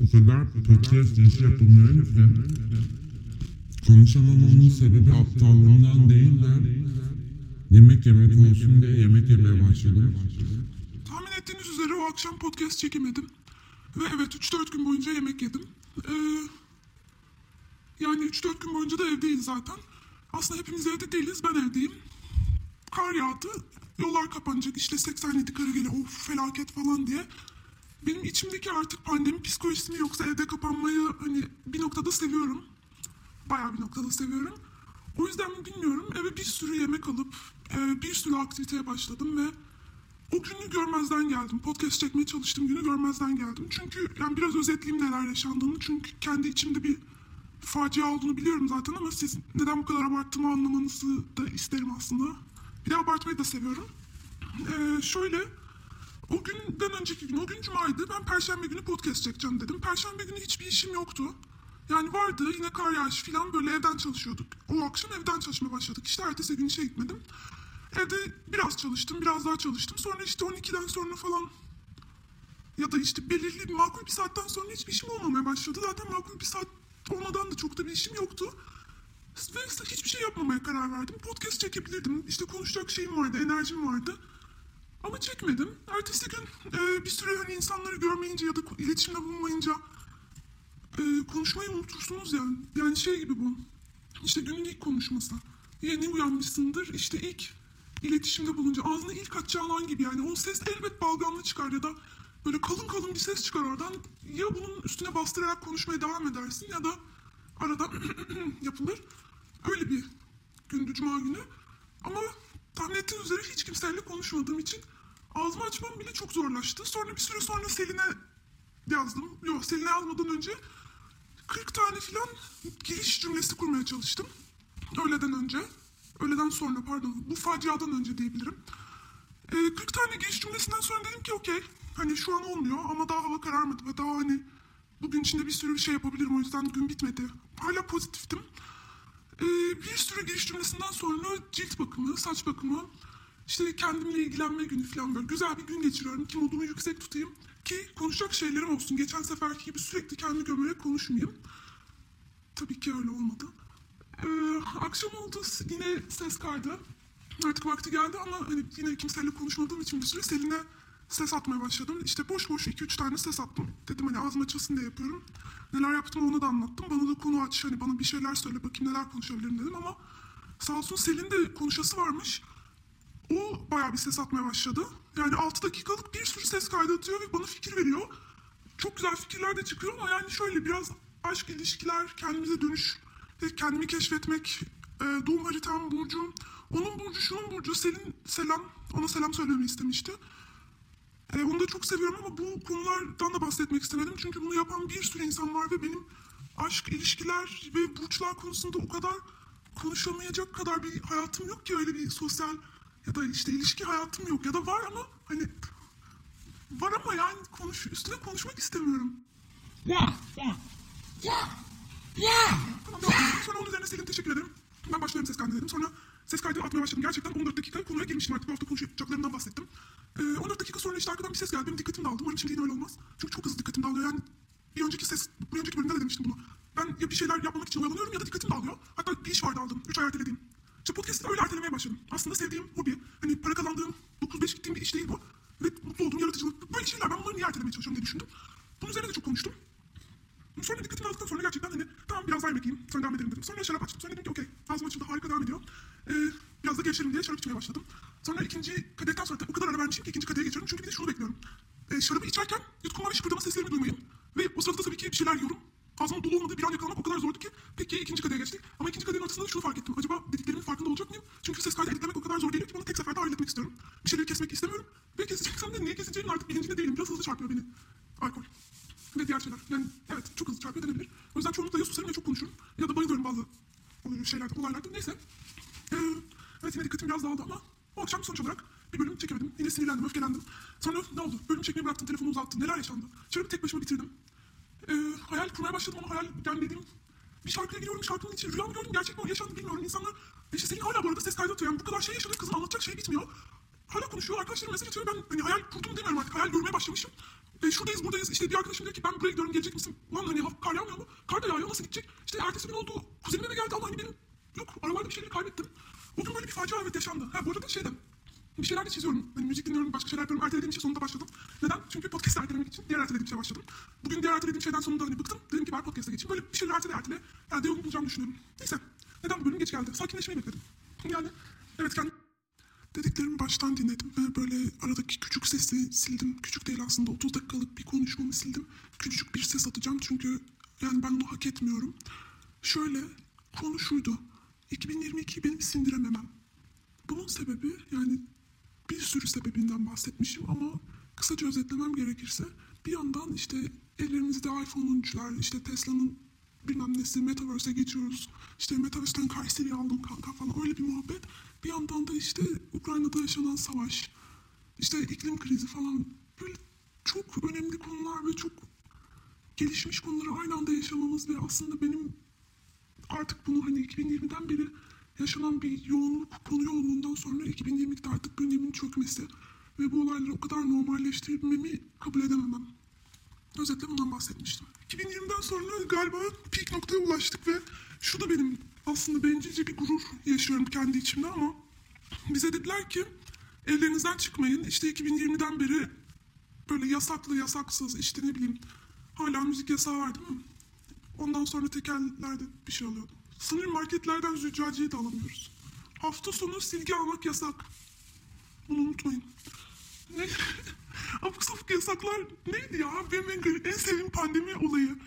O kadar podcast iş yapılmıyorum ki konuşamamamın sebebi aptallığımdan değil de yemek yemek olsun diye yemek yemeye başladım. Tahmin ettiğiniz üzere o akşam podcast çekemedim. Ve evet 3-4 gün boyunca yemek yedim. Ee, yani 3-4 gün boyunca da evdeyiz zaten. Aslında hepimiz evde değiliz, ben evdeyim. Kar yağdı, yollar kapanacak, işte 87 kara gele, of felaket falan diye. Benim içimdeki artık pandemi psikolojisi mi yoksa evde kapanmayı hani bir noktada seviyorum. Bayağı bir noktada seviyorum. O yüzden mi bilmiyorum eve bir sürü yemek alıp e, bir sürü aktiviteye başladım ve o günü görmezden geldim. Podcast çekmeye çalıştığım günü görmezden geldim. Çünkü yani biraz özetleyeyim neler yaşandığını. Çünkü kendi içimde bir facia olduğunu biliyorum zaten ama siz neden bu kadar abarttığımı anlamanızı da isterim aslında. Bir de abartmayı da seviyorum. Ee, şöyle, o günden önceki gün, o gün cumaydı. Ben perşembe günü podcast çekeceğim dedim. Perşembe günü hiçbir işim yoktu. Yani vardı yine kar yağışı falan böyle evden çalışıyorduk. O akşam evden çalışmaya başladık. İşte ertesi gün işe gitmedim. Evde biraz çalıştım, biraz daha çalıştım. Sonra işte 12'den sonra falan ya da işte belirli bir makul bir saatten sonra hiçbir işim olmamaya başladı. Zaten makul bir saat olmadan da çok da bir işim yoktu. Ve hiçbir şey yapmamaya karar verdim. Podcast çekebilirdim. İşte konuşacak şeyim vardı, enerjim vardı. Ama çekmedim. Ertesi gün e, bir süre hani insanları görmeyince ya da iletişimde bulunmayınca e, konuşmayı unutursunuz ya. Yani şey gibi bu. İşte günün ilk konuşması. Yeni uyanmışsındır. İşte ilk iletişimde bulunca ağzına ilk açacağın an gibi yani. O ses elbet balgamlı çıkar ya da böyle kalın kalın bir ses çıkar oradan. Ya bunun üstüne bastırarak konuşmaya devam edersin ya da arada yapılır. Öyle bir gündü cuma günü. Ama tahmin ettiğiniz üzere hiç kimseyle konuşmadığım için ağzımı açmam bile çok zorlaştı. Sonra bir süre sonra Selin'e yazdım. Yok Selin'e yazmadan önce 40 tane falan giriş cümlesi kurmaya çalıştım. Öğleden önce. Öğleden sonra pardon. Bu faciadan önce diyebilirim. Ee, 40 tane giriş cümlesinden sonra dedim ki okey. Hani şu an olmuyor ama daha hava kararmadı ve daha hani bugün içinde bir sürü şey yapabilirim. O yüzden gün bitmedi. Hala pozitiftim. Ee, bir sürü giriş cümlesinden sonra cilt bakımı, saç bakımı, işte kendimle ilgilenme günü falan böyle güzel bir gün geçiriyorum ki modumu yüksek tutayım ki konuşacak şeylerim olsun. Geçen seferki gibi sürekli kendimi gömerek konuşmayayım. Tabii ki öyle olmadı. Ee, akşam oldu yine ses kaydı. Artık vakti geldi ama hani yine kimseyle konuşmadığım için bir süre Selin'e ses atmaya başladım. İşte boş boş 2-3 tane ses attım. Dedim hani ağzım açılsın diye yapıyorum. Neler yaptım onu da anlattım. Bana da konu aç hani bana bir şeyler söyle bakayım neler konuşabilirim dedim ama sağ olsun Selin de konuşası varmış. Bayağı bir ses atmaya başladı. Yani 6 dakikalık bir sürü ses kaydı atıyor ve bana fikir veriyor. Çok güzel fikirler de çıkıyor ama yani şöyle biraz aşk ilişkiler, kendimize dönüş, kendimi keşfetmek, e, doğum haritam, burcum, onun burcu, şunun burcu, Selin selam, ona selam söylememi istemişti. E, onu da çok seviyorum ama bu konulardan da bahsetmek istemedim. Çünkü bunu yapan bir sürü insan var ve benim aşk, ilişkiler ve burçlar konusunda o kadar konuşamayacak kadar bir hayatım yok ki öyle bir sosyal ya da işte ilişki hayatım yok ya da var ama hani var ama yani konuş üstüne konuşmak istemiyorum. Ya, ya, ya, ya. Tamam devam edelim. Sonra onun üzerine Selin teşekkür ederim. Ben başlarım ses kaydı dedim. Sonra ses kaydı atmaya başladım. Gerçekten 14 dakika konuya girmiştim artık. Bu hafta konuşacaklarımdan bahsettim. Ee, 14 dakika sonra işte arkadan bir ses geldi. Benim dikkatim dağıldı. Umarım şimdi yine öyle olmaz. Çünkü çok hızlı dikkatim dağılıyor. Yani bir önceki ses, bir önceki bölümde de demiştim bunu. Ben ya bir şeyler yapmamak için oyalanıyorum ya da dikkatim dağılıyor. Hatta bir iş vardı aldım. 3 ay ertelediğim. İşte podcast'ı öyle ertelemeye başladım. Aslında sevdiğim hobi. Hani para kazandığım 9-5 gittiğim bir iş değil bu. Ve mutlu olduğum yaratıcılık. Böyle şeyler ben bunları niye ertelemeye çalışıyorum diye düşündüm. Bunun üzerine de çok konuştum. Sonra dikkatimi aldıktan sonra gerçekten hani tamam biraz daha yemek yiyeyim sonra devam ederim dedim. Sonra şarap açtım. Sonra dedim ki okey ağzım açıldı harika devam ediyor. Ee, biraz da gevşerim diye şarap içmeye başladım. Sonra ikinci kadehten sonra o kadar ara vermişim ki ikinci kadeye geçiyorum. Çünkü bir de şunu bekliyorum. Ee, şarabı içerken yutkunma ve şıpırdama seslerini duymayın. Ve o sırada tabii ki bir şeyler yiyorum. Ağzımın dolu olmadığı bir an yakalamak o kadar zordu ki. Peki ikinci kadeye geçtik. Ama ikinci kadehin ortasında da şunu fark ettim. Acaba dediklerimin farkında olacak mıyım? Çünkü ses kaydı editlemek o kadar zor değil ki bunu tek seferde halletmek istiyorum. Bir şeyleri kesmek istemiyorum. Ve keseceksem de niye keseceğimin artık bilincinde değilim. Biraz hızlı çarpıyor beni. Alkol ve diğer şeyler. Yani evet çok hızlı çarpıyor denebilir. O yüzden çoğunlukla ya susarım ya çok konuşurum. Ya da bayılıyorum bazı şeylerde, olaylarda. Neyse. Ee, evet yine dikkatim biraz dağıldı ama o akşam sonuç olarak bir bölüm çekemedim. Yine sinirlendim, öfkelendim. Sonra ne oldu? Bölüm çekmeyi bıraktım, telefonu uzattım. Neler yaşandı? Şarabı tek başıma bitirdim. Ee, hayal kurmaya başladım ama hayal yani dediğim bir şarkıya giriyorum, şarkının için rüya mı gördüm, gerçek mi o yaşandı bilmiyorum. İnsanlar, işte senin hala bu arada ses kaydı atıyor. Yani bu kadar şey yaşadık kızın anlatacak şey bitmiyor. Hala konuşuyor, arkadaşlarım mesaj atıyor. Ben hani hayal kurdum demiyorum artık, hayal görmeye başlamışım. E, şuradayız buradayız işte bir arkadaşım diyor ki ben buraya gidiyorum gelecek misin? Lan hani ha- kar yağmıyor mu? Kar da yağıyor nasıl gidecek? İşte ertesi gün oldu kuzenim eve geldi ama hani benim yok aralarda bir şeyleri kaybettim. O gün böyle bir facia evet yaşandı. Ha bu arada şeyde bir şeyler de çiziyorum. Hani müzik dinliyorum, başka şeyler yapıyorum. Ertelediğim şey sonunda başladım. Neden? Çünkü podcast ertelemek için diğer ertelediğim şeye başladım. Bugün diğer ertelediğim şeyden sonunda hani bıktım. Dedim ki bari podcast'a geçeyim. Böyle bir şeyler ertele ertele. Yani yolunu bulacağımı düşünüyorum. Neyse. Neden bu bölüm geç geldi? Sakinleşmeyi bekledim. Yani evet kendi dediklerimi baştan dinledim ve böyle aradaki küçük sesi sildim. Küçük değil aslında 30 dakikalık bir konuşmamı sildim. Küçücük bir ses atacağım çünkü yani ben bunu hak etmiyorum. Şöyle konu şuydu. 2022'yi benim sindirememem. Bunun sebebi yani bir sürü sebebinden bahsetmişim ama kısaca özetlemem gerekirse bir yandan işte ellerimizde iPhone 13'ler işte Tesla'nın bilmem nesi Metaverse'e geçiyoruz. İşte Metaverse'den Kayseri'yi aldım kanka falan öyle bir muhabbet. Bir yandan da işte Ukrayna'da yaşanan savaş, işte iklim krizi falan böyle çok önemli konular ve çok gelişmiş konuları aynı anda yaşamamız ve aslında benim artık bunu hani 2020'den beri yaşanan bir yoğunluk, konu yoğunluğundan sonra 2020'de artık gündemin çökmesi ve bu olayları o kadar normalleştirmemi kabul edememem. Özetle bundan bahsetmiştim. 2020'den sonra galiba peak noktaya ulaştık ve şu da benim aslında bencilce bir gurur yaşıyorum kendi içimde ama bize dediler ki evlerinizden çıkmayın. İşte 2020'den beri böyle yasaklı yasaksız işte ne bileyim hala müzik yasağı var değil mi? Ondan sonra tekerlerde bir şey alıyordu. Sanırım marketlerden züccaciye de alamıyoruz. Hafta sonu silgi almak yasak. Bunu unutmayın. Ne? Abuk sabuk yasaklar neydi ya? Benim en, en sevdiğim pandemi olayı.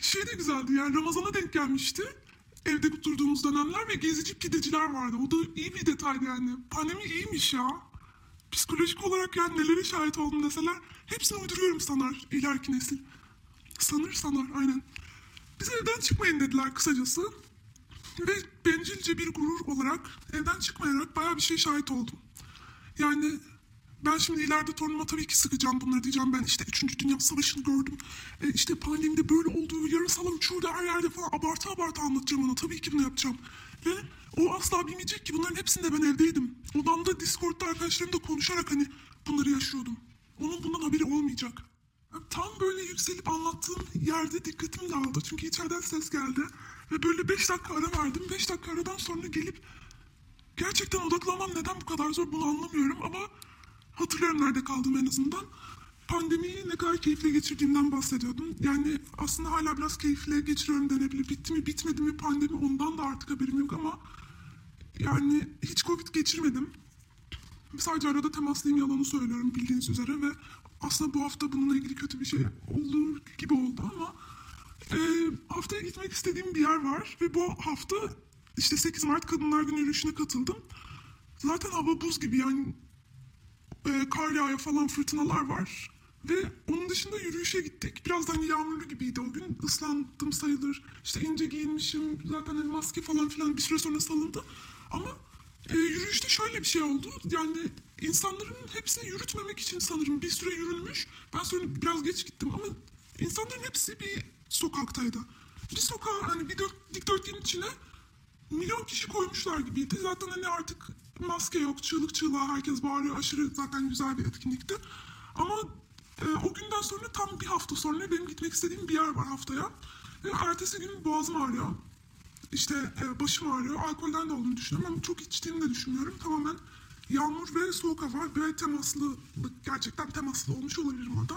Şey de güzeldi yani Ramazan'a denk gelmişti. Evde durduğumuz dönemler ve gezici pideciler vardı. O da iyi bir detaydı yani. Pandemi iyiymiş ya. Psikolojik olarak yani nelere şahit oldum deseler hepsini uyduruyorum sanar ileriki nesil. Sanır sanar aynen. Biz evden çıkmayın dediler kısacası. Ve bencilce bir gurur olarak evden çıkmayarak bayağı bir şey şahit oldum. Yani ben şimdi ileride torunuma tabii ki sıkacağım bunları diyeceğim. Ben işte 3. Dünya Savaşı'nı gördüm. E işte pandemide böyle olduğu yarasalar uçuyordu her yerde falan. Abartı abartı anlatacağım ona. Tabii ki bunu yapacağım. Ve o asla bilmeyecek ki bunların hepsinde ben evdeydim. Odamda Discord'da arkadaşlarımla konuşarak hani bunları yaşıyordum. Onun bundan haberi olmayacak. Tam böyle yükselip anlattığım yerde dikkatim dağıldı. Çünkü içeriden ses geldi. Ve böyle 5 dakika ara verdim. 5 dakika aradan sonra gelip gerçekten odaklanmam neden bu kadar zor bunu anlamıyorum ama hatırlıyorum nerede kaldım en azından. Pandemiyi ne kadar keyifle geçirdiğimden bahsediyordum. Yani aslında hala biraz keyifle geçiriyorum denebilir. Bitti mi bitmedi mi pandemi ondan da artık haberim yok ama yani hiç Covid geçirmedim. Sadece arada temaslıyım yalanı söylüyorum bildiğiniz üzere ve aslında bu hafta bununla ilgili kötü bir şey olur gibi oldu ama e, haftaya gitmek istediğim bir yer var ve bu hafta işte 8 Mart Kadınlar Günü yürüyüşüne katıldım. Zaten hava buz gibi yani e, kar yağıyor falan fırtınalar var. Ve onun dışında yürüyüşe gittik. Biraz da hani yağmurlu gibiydi o gün. Islandım sayılır. İşte ince giyinmişim. Zaten hani maske falan filan bir süre sonra salındı. Ama e, yürüyüşte şöyle bir şey oldu. Yani insanların hepsini yürütmemek için sanırım bir süre yürünmüş. Ben sonra biraz geç gittim ama insanların hepsi bir sokaktaydı. Bir sokağa hani bir dört, dikdörtgenin içine milyon kişi koymuşlar gibiydi. Zaten hani artık maske yok, çığlık çığlığa herkes bağırıyor. Aşırı zaten güzel bir etkinlikti. Ama e, o günden sonra tam bir hafta sonra benim gitmek istediğim bir yer var haftaya. Ve ertesi gün boğazım ağrıyor. İşte e, başım ağrıyor. Alkolden de olduğunu düşünüyorum ama çok içtiğimi de düşünmüyorum. Tamamen yağmur ve soğuk hava ve temaslılık gerçekten temaslı olmuş olabilirim orada.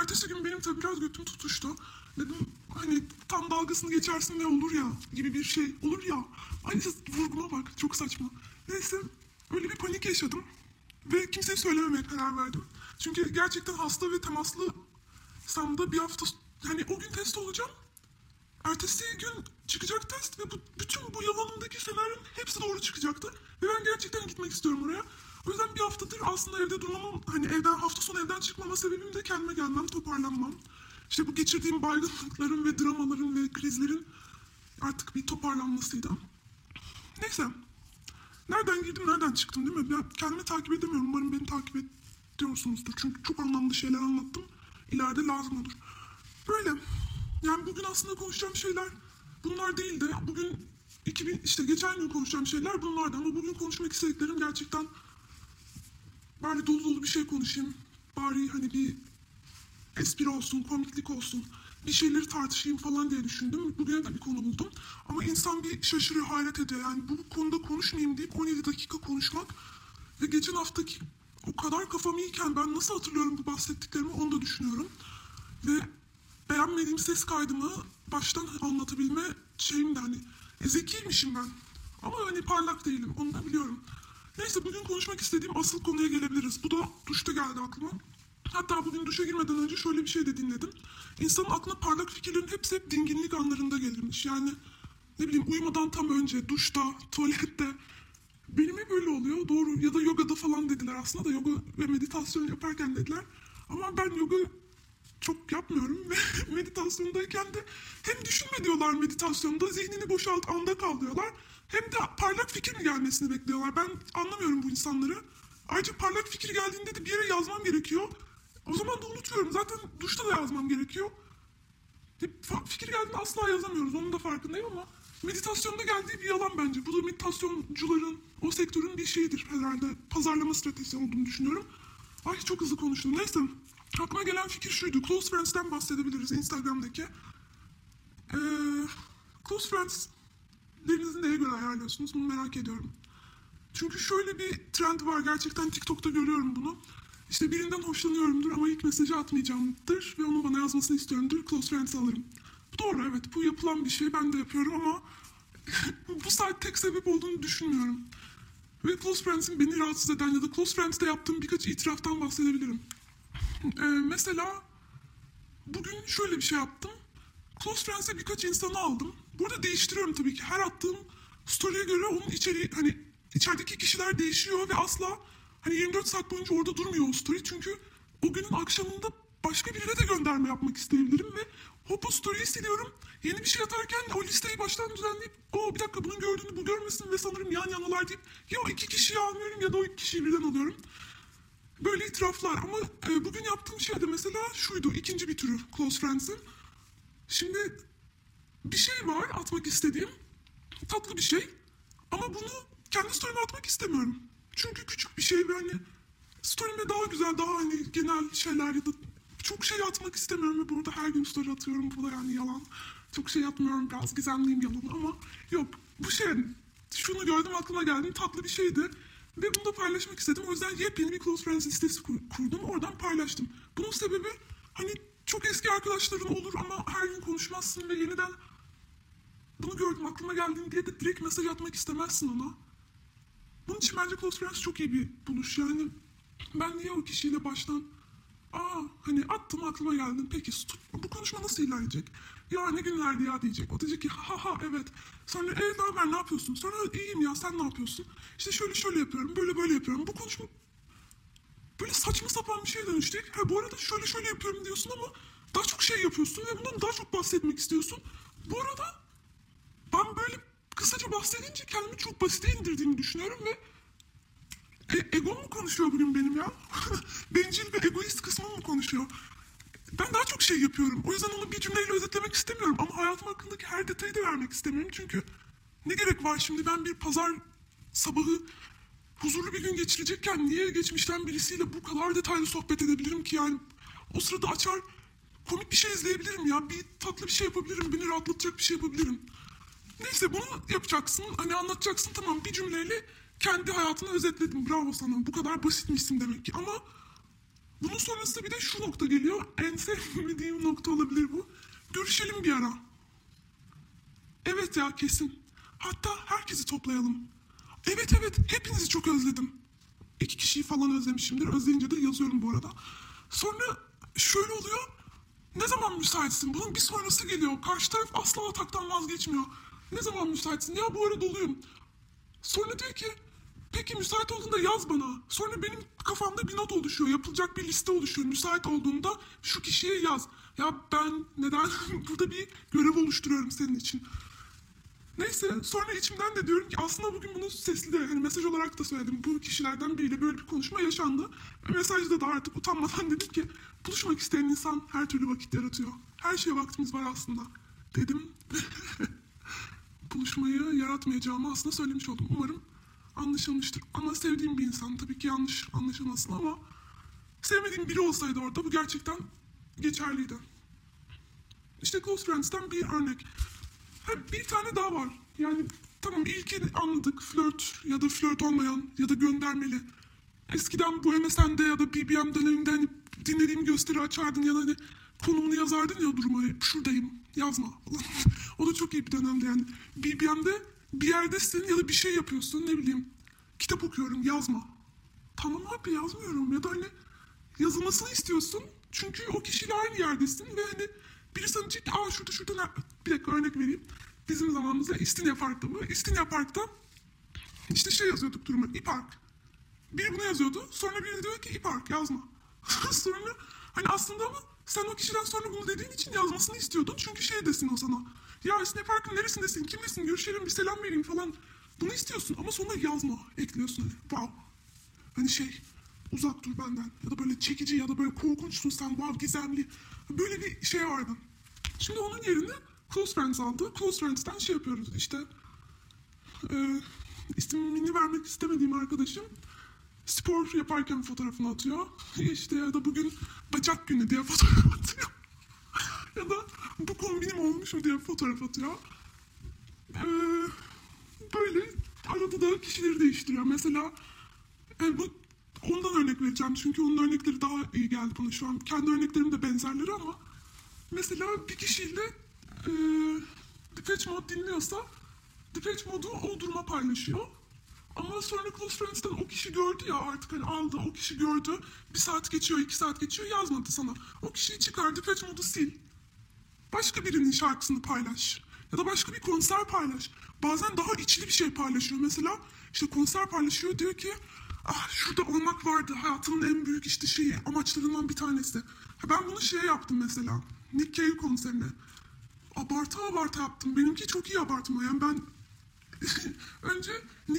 Ertesi gün benim tabii biraz götüm tutuştu. Dedim hani tam dalgasını geçersin ne olur ya gibi bir şey olur ya. Aynı vurguma bak çok saçma. Neyse öyle bir panik yaşadım. Ve kimseye söylememeye karar verdim. Çünkü gerçekten hasta ve temaslı samda bir hafta hani o gün test olacağım. Ertesi gün çıkacak test ve bu, bütün bu yalanımdaki senaryonun hepsi doğru çıkacaktı. Ve ben gerçekten gitmek istiyorum oraya. O yüzden bir haftadır aslında evde durmamam, hani evden hafta sonu evden çıkmama sebebim de kendime gelmem, toparlanmam. İşte bu geçirdiğim baygınlıkların ve dramaların ve krizlerin artık bir toparlanmasıydı. Neyse. Nereden girdim, nereden çıktım değil mi? Ben kendimi takip edemiyorum. Umarım beni takip ediyorsunuzdur. Çünkü çok anlamlı şeyler anlattım. İleride lazım olur. Böyle. Yani bugün aslında konuşacağım şeyler bunlar değildi. Bugün 2000 işte geçen gün konuşacağım şeyler bunlardı ama bugün konuşmak istediklerim gerçekten bari dolu dolu bir şey konuşayım. Bari hani bir espri olsun, komiklik olsun, bir şeyleri tartışayım falan diye düşündüm. Bugüne de bir konu buldum. Ama insan bir şaşırıyor, hayret ediyor. Yani bu konuda konuşmayayım deyip 17 dakika konuşmak ve geçen haftaki o kadar kafam iyiyken ben nasıl hatırlıyorum bu bahsettiklerimi onu da düşünüyorum. Ve beğenmediğim ses kaydımı baştan anlatabilme şeyim de hani e, zekiymişim ben. Ama hani parlak değilim onu da biliyorum. Neyse bugün konuşmak istediğim asıl konuya gelebiliriz. Bu da duşta geldi aklıma. Hatta bugün duşa girmeden önce şöyle bir şey de dinledim. İnsanın aklına parlak fikirlerin hepsi hep dinginlik anlarında gelirmiş. Yani ne bileyim uyumadan tam önce, duşta, tuvalette. Benim hep öyle oluyor. Doğru ya da yogada falan dediler aslında da yoga ve meditasyon yaparken dediler. Ama ben yoga çok yapmıyorum ve meditasyondayken de hem düşünme diyorlar meditasyonda zihnini boşalt anda kal diyorlar. Hem de parlak fikir mi gelmesini bekliyorlar. Ben anlamıyorum bu insanları. Ayrıca parlak fikir geldiğinde de bir yere yazmam gerekiyor. O zaman da unutuyorum. Zaten duşta da yazmam gerekiyor. Fikir geldiğinde asla yazamıyoruz. Onun da farkındayım ama meditasyonda geldiği bir yalan bence. Bu da meditasyoncuların, o sektörün bir şeyidir herhalde. Pazarlama stratejisi olduğunu düşünüyorum. Ay çok hızlı konuştum. Neyse. Aklıma gelen fikir şuydu. Close Friends'ten bahsedebiliriz Instagram'daki. Ee, close Friends'lerinizi neye göre ayarlıyorsunuz? Bunu merak ediyorum. Çünkü şöyle bir trend var. Gerçekten TikTok'ta görüyorum bunu. İşte birinden hoşlanıyorumdur ama ilk mesajı atmayacağımdır ve onun bana yazmasını istiyorumdur. Close Friends alırım. Bu doğru evet. Bu yapılan bir şey. Ben de yapıyorum ama bu sadece tek sebep olduğunu düşünmüyorum. Ve Close Friends'in beni rahatsız eden ya da Close Friends'te yaptığım birkaç itiraftan bahsedebilirim. Ee, mesela bugün şöyle bir şey yaptım. Close Friends'e birkaç insanı aldım. Burada değiştiriyorum tabii ki. Her attığım story'e göre onun içeriği hani içerideki kişiler değişiyor ve asla hani 24 saat boyunca orada durmuyor o story. Çünkü o günün akşamında başka birine de gönderme yapmak isteyebilirim ve hop o story'yi siliyorum. Yeni bir şey atarken o listeyi baştan düzenleyip o bir dakika bunun gördüğünü bu görmesin ve sanırım yan yanalar deyip ya o iki kişiyi almıyorum ya da o iki kişiyi birden alıyorum. Böyle itiraflar ama e, bugün yaptığım şey de mesela şuydu ikinci bir türü Close Friends'in. Şimdi bir şey var atmak istediğim. Tatlı bir şey. Ama bunu kendi story'ime atmak istemiyorum. Çünkü küçük bir şey ve hani story'ime daha güzel, daha hani genel şeyler ya da çok şey atmak istemiyorum ve burada her gün story atıyorum. Bu da yani yalan. Çok şey atmıyorum. Biraz gizemliyim yalan ama yok. Bu şey şunu gördüm aklıma geldi. Tatlı bir şeydi. Ve bunu da paylaşmak istedim. O yüzden yepyeni bir Close Friends listesi kur- kurdum. Oradan paylaştım. Bunun sebebi hani çok eski arkadaşların olur ama her gün konuşmazsın ve yeniden bunu gördüm aklıma geldiğinde diye de direkt mesaj atmak istemezsin ona. Bunun için bence Close Friends çok iyi bir buluş. Yani ben niye o kişiyle baştan aa hani attım aklıma geldin peki bu konuşma nasıl ilerleyecek? Ya ne günlerdi ya diyecek. O diyecek ki ha ha evet. Sonra e ne haber ne yapıyorsun? Sonra iyiyim ya sen ne yapıyorsun? İşte şöyle şöyle yapıyorum böyle böyle yapıyorum. Bu konuşma böyle saçma sapan bir şeye dönüşecek. Ha bu arada şöyle şöyle yapıyorum diyorsun ama daha çok şey yapıyorsun ve bundan daha çok bahsetmek istiyorsun. Bu arada ben böyle kısaca bahsedince kendimi çok basite indirdiğimi düşünüyorum ve e, egom mu konuşuyor bugün benim ya? Bencil ve egoist kısmım mı konuşuyor? Ben daha çok şey yapıyorum. O yüzden onu bir cümleyle özetlemek istemiyorum. Ama hayatım hakkındaki her detayı da vermek istemiyorum. Çünkü ne gerek var şimdi ben bir pazar sabahı huzurlu bir gün geçirecekken niye geçmişten birisiyle bu kadar detaylı sohbet edebilirim ki yani o sırada açar komik bir şey izleyebilirim ya bir tatlı bir şey yapabilirim beni rahatlatacak bir şey yapabilirim. Neyse bunu yapacaksın hani anlatacaksın tamam bir cümleyle kendi hayatını özetledim bravo sana bu kadar basitmişsin demek ki ama bunun sonrasında bir de şu nokta geliyor en sevmediğim nokta olabilir bu görüşelim bir ara. Evet ya kesin. Hatta herkesi toplayalım. Evet evet hepinizi çok özledim. İki kişiyi falan özlemişimdir. Özleyince de yazıyorum bu arada. Sonra şöyle oluyor. Ne zaman müsaitsin? Bunun bir sonrası geliyor. Karşı taraf asla ataktan vazgeçmiyor. Ne zaman müsaitsin? Ya bu ara doluyum. Sonra diyor ki peki müsait olduğunda yaz bana. Sonra benim kafamda bir not oluşuyor. Yapılacak bir liste oluşuyor. Müsait olduğunda şu kişiye yaz. Ya ben neden burada bir görev oluşturuyorum senin için. Neyse sonra içimden de diyorum ki aslında bugün bunu sesli de hani mesaj olarak da söyledim. Bu kişilerden biriyle böyle bir konuşma yaşandı. Mesajda da artık utanmadan dedim ki buluşmak isteyen insan her türlü vakit yaratıyor. Her şeye vaktimiz var aslında dedim. Buluşmayı yaratmayacağımı aslında söylemiş oldum. Umarım anlaşılmıştır. Ama sevdiğim bir insan tabii ki yanlış anlaşılmasın ama sevmediğim biri olsaydı orada bu gerçekten geçerliydi. İşte Close Friends'ten bir örnek. Ha, bir tane daha var. Yani tamam ilkini anladık. Flört ya da flört olmayan ya da göndermeli. Eskiden bu MSN'de ya da BBM döneminde hani dinlediğim gösteri açardın ya da hani konumunu yazardın ya duruma. Şuradayım yazma. O da çok iyi bir dönemdi yani. BBM'de bir yerdesin ya da bir şey yapıyorsun ne bileyim. Kitap okuyorum yazma. Tamam abi yazmıyorum ya da hani yazılmasını istiyorsun. Çünkü o kişiyle aynı yerdesin ve hani biri sana ki aa şurada şurada ne-" bir dakika örnek vereyim. Bizim zamanımızda İstinye Park'ta mı? İstinye Park'ta işte şey yazıyorduk duruma İpark. Biri bunu yazıyordu. Sonra biri diyor ki İpark yazma. sonra hani aslında ama sen o kişiden sonra bunu dediğin için yazmasını istiyordun. Çünkü şey desin o sana. Ya İstinye Park'ın neresindesin? Kimlesin? Görüşelim bir selam vereyim falan. Bunu istiyorsun ama sonra yazma. Ekliyorsun hani. Wow. Hani şey uzak dur benden ya da böyle çekici ya da böyle korkunçsun sen wow gizemli böyle bir şey vardı. Şimdi onun yerine Close Friends aldı. Close Friends'ten şey yapıyoruz işte e, ismini vermek istemediğim arkadaşım spor yaparken fotoğrafını atıyor. İşte ya da bugün bacak günü diye fotoğraf atıyor. ya da bu kombinim olmuş mu diye fotoğraf atıyor. Ee, böyle arada da kişileri değiştiriyor. Mesela e, bu ondan örnek vereceğim çünkü onun örnekleri daha iyi geldi bana şu an. Kendi örneklerim de benzerleri ama mesela bir kişiyle e, Depeche Mode dinliyorsa Depeche Mode'u o duruma paylaşıyor. Ama sonra Close Friends'ten o kişi gördü ya artık hani aldı o kişi gördü. Bir saat geçiyor iki saat geçiyor yazmadı sana. O kişiyi çıkar Depeche Mode'u sil. Başka birinin şarkısını paylaş. Ya da başka bir konser paylaş. Bazen daha içli bir şey paylaşıyor. Mesela işte konser paylaşıyor diyor ki ah şurada olmak vardı hayatımın en büyük işte şeyi amaçlarından bir tanesi. Ha, Ben bunu şey yaptım mesela. Nick Cave konserine. Abartı abartı yaptım. Benimki çok iyi abartma. Yani ben önce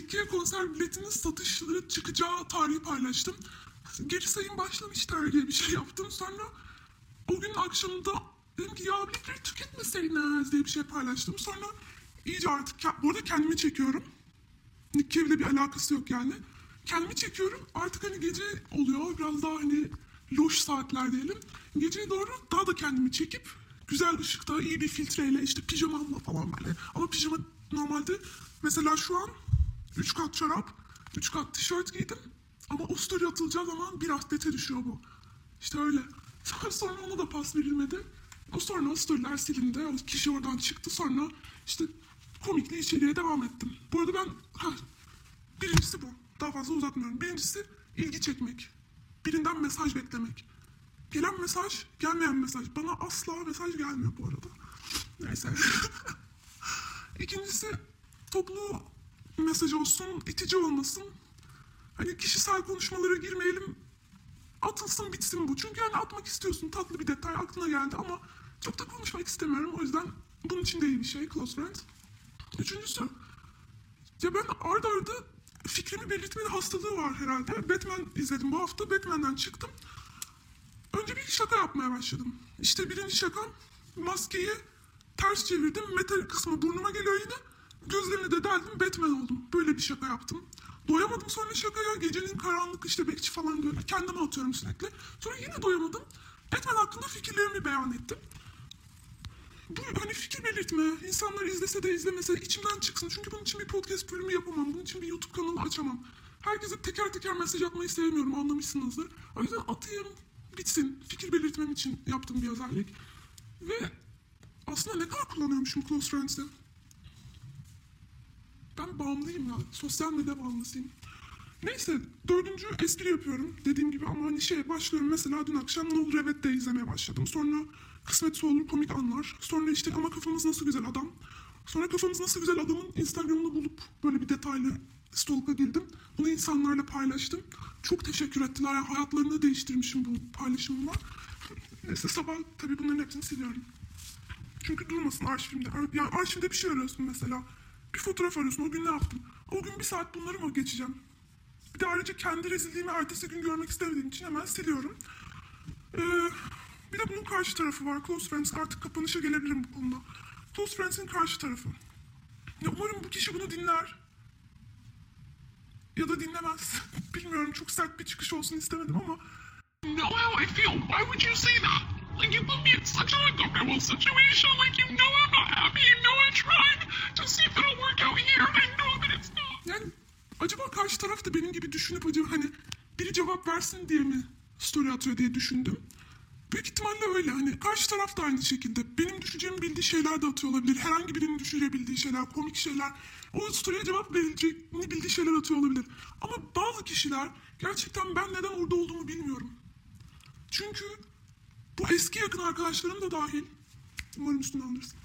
Cave konser biletinin satışları çıkacağı tarihi paylaştım. Geri sayım başlamışlar diye bir şey yaptım. Sonra o gün akşamında dedim ki ya biletleri tüketmeseydiniz diye bir şey paylaştım. Sonra iyice artık bu arada kendimi çekiyorum. Nick Cave'le bir alakası yok yani. Kendimi çekiyorum. Artık hani gece oluyor. Biraz daha hani loş saatler diyelim. Geceye doğru daha da kendimi çekip güzel ışıkta iyi bir filtreyle işte pijamamla falan böyle. Ama pijama normalde mesela şu an 3 kat çorap, 3 kat tişört giydim. Ama o story atılacağı zaman biraz dete düşüyor bu. İşte öyle. Sonra ona da pas verilmedi. O sonra o storyler silindi. O kişi oradan çıktı. Sonra işte komikli içeriye devam ettim. Bu arada ben ha, birincisi bu. Daha fazla uzatmıyorum. Birincisi ilgi çekmek. Birinden mesaj beklemek. Gelen mesaj, gelmeyen mesaj. Bana asla mesaj gelmiyor bu arada. Neyse. İkincisi toplu mesaj olsun, itici olmasın. Hani kişisel konuşmalara girmeyelim. Atılsın bitsin bu. Çünkü yani atmak istiyorsun. Tatlı bir detay aklına geldi ama çok da konuşmak istemiyorum. O yüzden bunun için de iyi bir şey. Close friends. Üçüncüsü. Ya ben arda arda fikrimi belirtmenin hastalığı var herhalde. Batman izledim bu hafta. Batman'den çıktım. Önce bir şaka yapmaya başladım. İşte birinci şakam maskeyi ters çevirdim. Metal kısmı burnuma geliyor yine. Gözlerimi de deldim Batman oldum. Böyle bir şaka yaptım. Doyamadım sonra şakaya. Gecenin karanlık işte bekçi falan diyor. Kendime atıyorum sürekli. Sonra yine doyamadım. Batman hakkında fikirlerimi beyan ettim. Bu hani fikir belirtme, insanlar izlese de izlemese de içimden çıksın. Çünkü bunun için bir podcast bölümü yapamam. Bunun için bir YouTube kanalı açamam. Herkese teker teker mesaj atmayı sevmiyorum anlamışsınızdır. O yüzden atayım bitsin. Fikir belirtmem için yaptığım bir özellik. Ve aslında ne kadar kullanıyormuşum Close Friends'te. Ben bağımlıyım ya. Sosyal medya bağımlısıyım. Neyse dördüncü espri yapıyorum dediğim gibi ama hani şey başlıyorum mesela dün akşam Ne Olur Evet de izlemeye başladım. Sonra Kısmetse Olur komik anlar. Sonra işte ama kafamız nasıl güzel adam. Sonra kafamız nasıl güzel adamın Instagram'ını bulup böyle bir detaylı stalk'a girdim. Bunu insanlarla paylaştım. Çok teşekkür ettiler. Hayatlarını değiştirmişim bu paylaşımla. Neyse sabah tabii bunların hepsini siliyorum. Çünkü durmasın arşivimde. Ar- Yani arşivde bir şey arıyorsun mesela. Bir fotoğraf arıyorsun. O gün ne yaptım? O gün bir saat bunları mı geçeceğim? Bir de ayrıca kendi rezilliğimi ertesi gün görmek istemediğim için hemen siliyorum. Ee, bir de bunun karşı tarafı var. Close Friends artık kapanışa gelebilirim bu konuda. Close Friends'in karşı tarafı. Ya umarım bu kişi bunu dinler. Ya da dinlemez. Bilmiyorum çok sert bir çıkış olsun istemedim ama know how I feel. Why would you say that? Like you put me in such an uncomfortable situation. Like you know I'm not happy. You know I tried to see if it'll work out here, I know that it's not. Yani acaba karşı taraf da benim gibi düşünüp acaba hani biri cevap versin diye mi story atıyor diye düşündüm. Büyük ihtimalle öyle. Hani karşı taraf da aynı şekilde. Benim düşüneceğimi bildiği şeyler de atıyor olabilir. Herhangi birinin düşünebildiği şeyler, komik şeyler. O story'e cevap verileceğini bildiği şeyler atıyor olabilir. Ama bazı kişiler gerçekten ben neden orada olduğumu bilmiyorum. Çünkü bu eski yakın arkadaşlarım da dahil. Umarım üstüne alırsın.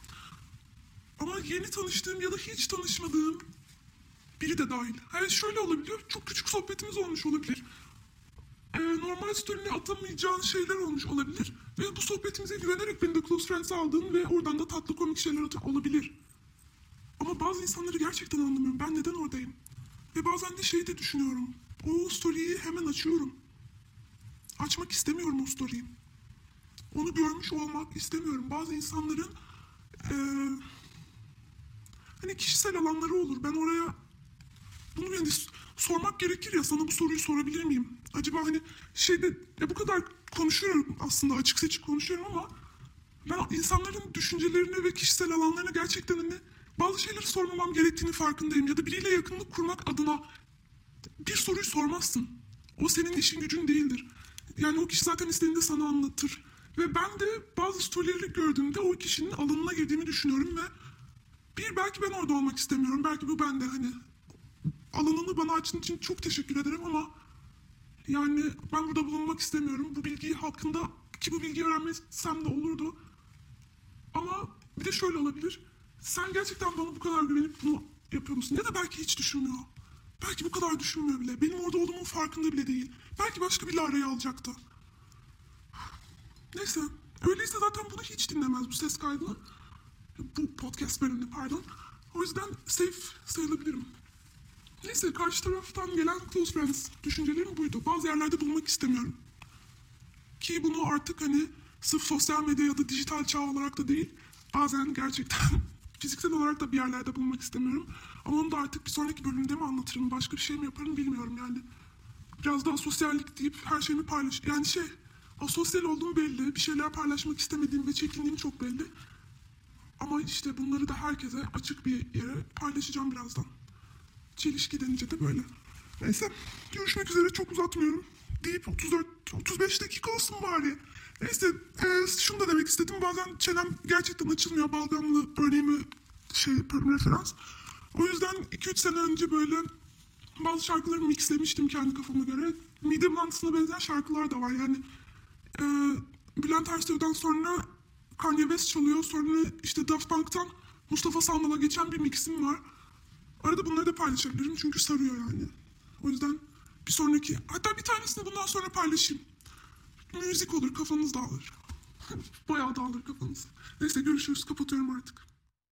Ama yeni tanıştığım ya da hiç tanışmadığım biri de dahil. Yani şöyle olabiliyor. Çok küçük sohbetimiz olmuş olabilir. Ee, normal story'ne atamayacağın şeyler olmuş olabilir. Ve bu sohbetimize güvenerek beni de close friends aldığın ve oradan da tatlı komik şeyler atıyor olabilir. Ama bazı insanları gerçekten anlamıyorum. Ben neden oradayım? Ve bazen de şeyi de düşünüyorum. O story'yi hemen açıyorum. Açmak istemiyorum o story'yi. Onu görmüş olmak istemiyorum. Bazı insanların eee, hani kişisel alanları olur. Ben oraya bunu yani sormak gerekir ya sana bu soruyu sorabilir miyim? Acaba hani şeyde ya bu kadar konuşuyorum aslında açık seçik konuşuyorum ama ben insanların düşüncelerini ve kişisel alanlarını gerçekten hani bazı şeyleri sormamam gerektiğini farkındayım. Ya da biriyle yakınlık kurmak adına bir soruyu sormazsın. O senin işin gücün değildir. Yani o kişi zaten istediğinde sana anlatır. Ve ben de bazı storyleri gördüğümde o kişinin alanına girdiğimi düşünüyorum ve bir belki ben orada olmak istemiyorum. Belki bu bende hani alanını bana açtığın için çok teşekkür ederim ama yani ben burada bulunmak istemiyorum. Bu bilgiyi hakkında ki bu bilgiyi öğrenmesem de olurdu. Ama bir de şöyle olabilir. Sen gerçekten bana bu kadar güvenip bunu yapıyor musun? Ya da belki hiç düşünmüyor. Belki bu kadar düşünmüyor bile. Benim orada olduğumun farkında bile değil. Belki başka biri araya alacaktı. Neyse. Öyleyse zaten bunu hiç dinlemez bu ses kaydını. Bu podcast bölümünü pardon. O yüzden safe sayılabilirim. Neyse karşı taraftan gelen close friends düşüncelerim buydu. Bazı yerlerde bulunmak istemiyorum. Ki bunu artık hani sırf sosyal medya ya da dijital çağ olarak da değil. Bazen gerçekten fiziksel olarak da bir yerlerde bulunmak istemiyorum. Ama onu da artık bir sonraki bölümde mi anlatırım, başka bir şey mi yaparım bilmiyorum yani. Biraz daha sosyallik deyip her şeyimi paylaş... Yani şey, asosyal olduğum belli, bir şeyler paylaşmak istemediğim ve çekindiğim çok belli. Ama işte bunları da herkese açık bir yere paylaşacağım birazdan. Çelişki denince de böyle. Neyse görüşmek üzere çok uzatmıyorum. Deyip 34 35 dakika olsun bari. Neyse e, şunu da demek istedim. Bazen çenem gerçekten açılmıyor. Balgamlı örneğimi şey referans. O yüzden 2-3 sene önce böyle bazı şarkıları mixlemiştim kendi kafama göre. Mide bulantısına benzeyen şarkılar da var. Yani e, Bülent Ersoy'dan sonra Kanye West çalıyor. Sonra işte Daft Punk'tan Mustafa Sandal'a geçen bir mixim var. Arada bunları da paylaşabilirim çünkü sarıyor yani. O yüzden bir sonraki hatta bir tanesini bundan sonra paylaşayım. Müzik olur kafanız dağılır. Bayağı dağılır kafanız. Neyse görüşürüz kapatıyorum artık.